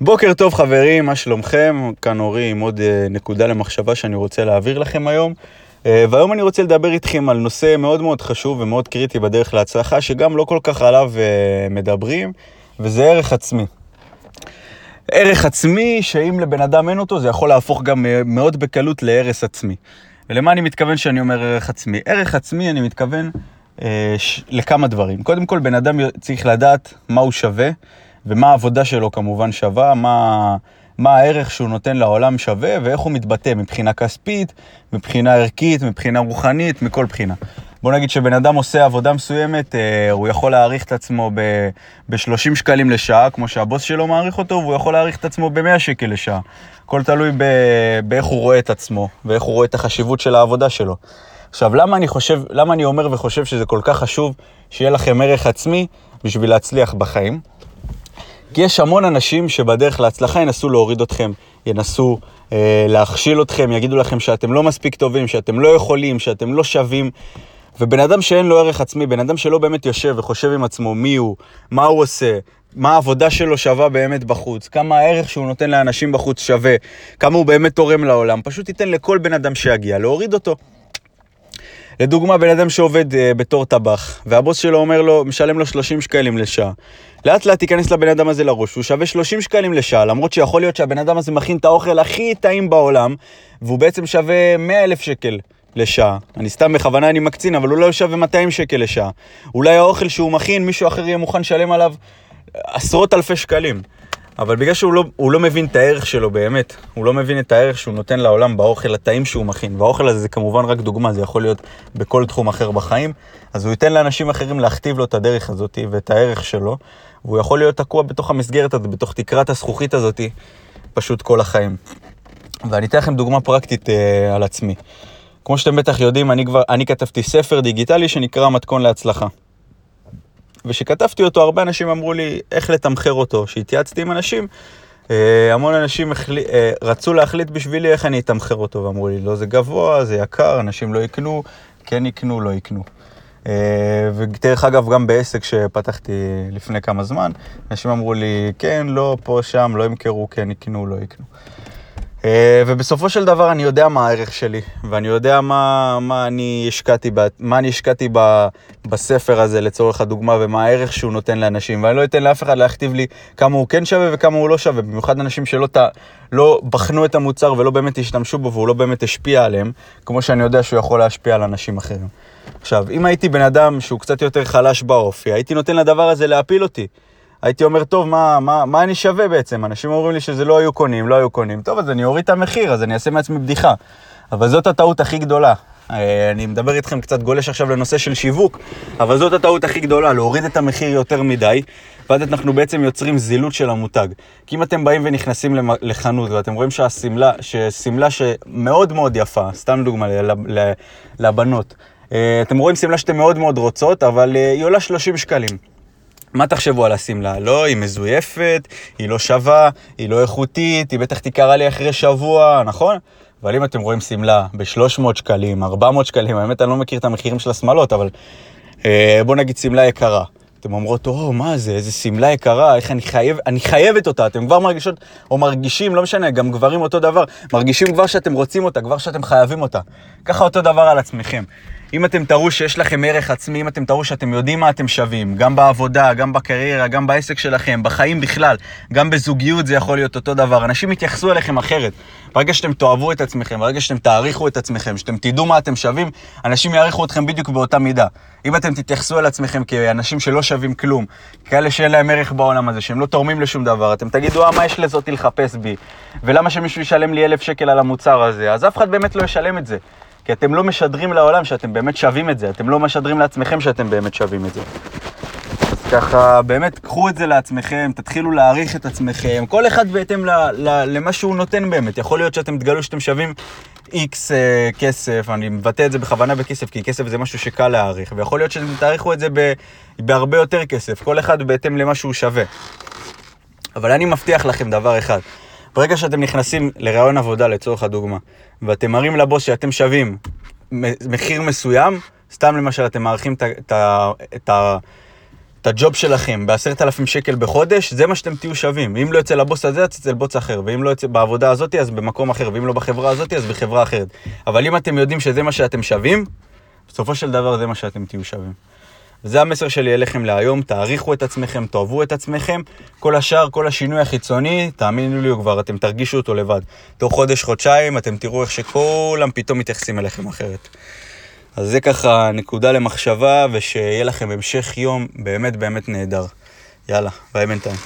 בוקר טוב חברים, מה שלומכם? כאן אורי עם עוד אה, נקודה למחשבה שאני רוצה להעביר לכם היום. אה, והיום אני רוצה לדבר איתכם על נושא מאוד מאוד חשוב ומאוד קריטי בדרך להצלחה, שגם לא כל כך עליו אה, מדברים, וזה ערך עצמי. ערך עצמי, שאם לבן אדם אין אותו, זה יכול להפוך גם מאוד בקלות להרס עצמי. ולמה אני מתכוון שאני אומר ערך עצמי? ערך עצמי, אני מתכוון אה, ש... לכמה דברים. קודם כל, בן אדם צריך לדעת מה הוא שווה. ומה העבודה שלו כמובן שווה, מה, מה הערך שהוא נותן לעולם שווה ואיך הוא מתבטא מבחינה כספית, מבחינה ערכית, מבחינה רוחנית, מכל בחינה. בוא נגיד שבן אדם עושה עבודה מסוימת, אה, הוא יכול להעריך את עצמו ב-30 שקלים לשעה, כמו שהבוס שלו מעריך אותו, והוא יכול להעריך את עצמו ב-100 שקל לשעה. הכל תלוי באיך הוא רואה את עצמו, ואיך הוא רואה את החשיבות של העבודה שלו. עכשיו, למה אני חושב, למה אני אומר וחושב שזה כל כך חשוב שיהיה לכם ערך עצמי בשביל להצליח בחיים? כי יש המון אנשים שבדרך להצלחה ינסו להוריד אתכם, ינסו אה, להכשיל אתכם, יגידו לכם שאתם לא מספיק טובים, שאתם לא יכולים, שאתם לא שווים. ובן אדם שאין לו ערך עצמי, בן אדם שלא באמת יושב וחושב עם עצמו מי הוא, מה הוא עושה, מה העבודה שלו שווה באמת בחוץ, כמה הערך שהוא נותן לאנשים בחוץ שווה, כמה הוא באמת תורם לעולם, פשוט ייתן לכל בן אדם שיגיע להוריד אותו. לדוגמה, בן אדם שעובד uh, בתור טבח, והבוס שלו אומר לו, משלם לו 30 שקלים לשעה. לאט לאט תיכנס לבן אדם הזה לראש, הוא שווה 30 שקלים לשעה, למרות שיכול להיות שהבן אדם הזה מכין את האוכל הכי טעים בעולם, והוא בעצם שווה 100 אלף שקל לשעה. אני סתם בכוונה אני מקצין, אבל הוא לא שווה 200 שקל לשעה. אולי האוכל שהוא מכין, מישהו אחר יהיה מוכן לשלם עליו עשרות אלפי שקלים. אבל בגלל שהוא לא, לא מבין את הערך שלו באמת, הוא לא מבין את הערך שהוא נותן לעולם באוכל הטעים שהוא מכין, והאוכל הזה זה כמובן רק דוגמה, זה יכול להיות בכל תחום אחר בחיים, אז הוא ייתן לאנשים אחרים להכתיב לו את הדרך הזאת ואת הערך שלו, והוא יכול להיות תקוע בתוך המסגרת הזאת, בתוך תקרת הזכוכית הזאת, פשוט כל החיים. ואני אתן לכם דוגמה פרקטית אה, על עצמי. כמו שאתם בטח יודעים, אני כבר, אני כתבתי ספר דיגיטלי שנקרא מתכון להצלחה. וכשכתבתי אותו, הרבה אנשים אמרו לי איך לתמחר אותו. כשהתייעצתי עם אנשים, אה, המון אנשים החל... אה, רצו להחליט בשבילי איך אני אתמחר אותו, ואמרו לי, לא, זה גבוה, זה יקר, אנשים לא יקנו, כן יקנו, לא יקנו. אה, ודרך אגב, גם בעסק שפתחתי לפני כמה זמן, אנשים אמרו לי, כן, לא, פה, שם, לא ימכרו, כן יקנו, לא יקנו. אה, ובסופו של דבר אני יודע מה הערך שלי, ואני יודע מה, מה אני השקעתי, מה אני השקעתי ב, בספר הזה לצורך הדוגמה, ומה הערך שהוא נותן לאנשים, ואני לא אתן לאף אחד להכתיב לי כמה הוא כן שווה וכמה הוא לא שווה, במיוחד אנשים שלא ת, לא בחנו את המוצר ולא באמת השתמשו בו והוא לא באמת השפיע עליהם, כמו שאני יודע שהוא יכול להשפיע על אנשים אחרים. עכשיו, אם הייתי בן אדם שהוא קצת יותר חלש באופי, הייתי נותן לדבר הזה להפיל אותי. הייתי אומר, טוב, מה, מה, מה אני שווה בעצם? אנשים אומרים לי שזה לא היו קונים, לא היו קונים. טוב, אז אני אוריד את המחיר, אז אני אעשה מעצמי בדיחה. אבל זאת הטעות הכי גדולה. אה, אני מדבר איתכם קצת גולש עכשיו לנושא של שיווק, אבל זאת הטעות הכי גדולה, להוריד את המחיר יותר מדי, ואז אנחנו בעצם יוצרים זילות של המותג. כי אם אתם באים ונכנסים לחנות ואתם רואים שהשמלה, ששמלה שמאוד מאוד יפה, סתם דוגמה לבנות, אה, אתם רואים שמלה שאתם מאוד מאוד רוצות, אבל אה, היא עולה 30 שקלים. מה תחשבו על השמלה? לא, היא מזויפת, היא לא שווה, היא לא איכותית, היא בטח תיקרה לי אחרי שבוע, נכון? אבל אם אתם רואים שמלה ב-300 שקלים, 400 שקלים, האמת אני לא מכיר את המחירים של השמלות, אבל אה, בואו נגיד שמלה יקרה. אתם אומרות, או, מה זה, איזה שמלה יקרה, איך אני חייב, אני חייבת אותה, אתם כבר מרגישות, או מרגישים, לא משנה, גם גברים אותו דבר, מרגישים כבר שאתם רוצים אותה, כבר שאתם חייבים אותה. ככה אותו דבר על עצמכם. אם אתם תראו שיש לכם ערך עצמי, אם אתם תראו שאתם יודעים מה אתם שווים, גם בעבודה, גם בקריירה, גם בעסק שלכם, בחיים בכלל, גם בזוגיות זה יכול להיות אותו דבר. אנשים יתייחסו אליכם אחרת. ברגע שאתם תאהבו את עצמכם, ברגע שאתם תעריכו את עצמכם, שאתם תדעו מה אתם שווים, אנשים יעריכו אתכם בדיוק באותה מידה. אם אתם תתייחסו אל עצמכם כאנשים שלא שווים כלום, כאלה שאין להם ערך בעולם הזה, שהם לא תורמים לשום דבר, אתם תגידו, אה, מה יש לזאתי לחפש בי? ולמה שמישהו ישלם לי אלף שקל על המוצר הזה? אז אף אחד באמת לא ישלם את זה. כי אתם לא משדרים לעולם שאתם באמת שווים את זה, אתם לא משדרים לעצמכם שאתם באמת שווים את זה. אז ככה, באמת, קחו את זה לעצמכם, תתחילו להעריך את עצמכם, כל אחד בהתאם ל, ל, למה שהוא נותן באמת. יכול להיות שאתם תגלו שאתם שווים איקס uh, כסף, אני מבטא את זה בכוונה בכסף, כי כסף זה משהו שקל להעריך, ויכול להיות שאתם תעריכו את זה ב, בהרבה יותר כסף, כל אחד בהתאם למה שהוא שווה. אבל אני מבטיח לכם דבר אחד, ברגע שאתם נכנסים לרעיון עבודה, לצורך הדוגמה, ואתם מראים לבוס שאתם שווים מחיר מסוים, סתם למשל אתם מעריכים את, את, את הג'וב שלכם בעשרת אלפים שקל בחודש, זה מה שאתם תהיו שווים. אם לא יוצא לבוס הזה, אז אצל בוס אחר, ואם לא יוצא בעבודה הזאת, אז במקום אחר, ואם לא בחברה הזאת, אז בחברה אחרת. אבל אם אתם יודעים שזה מה שאתם שווים, בסופו של דבר זה מה שאתם תהיו שווים. זה המסר שלי אליכם להיום, תעריכו את עצמכם, תאהבו את עצמכם. כל השאר, כל השינוי החיצוני, תאמינו לי, כבר אתם תרגישו אותו לבד. תוך חודש, חודשיים, אתם תראו איך שכולם פתאום מתייחסים אליכם אחרת. אז זה ככה נקודה למחשבה, ושיהיה לכם המשך יום באמת באמת נהדר. יאללה, ביי בינתיים.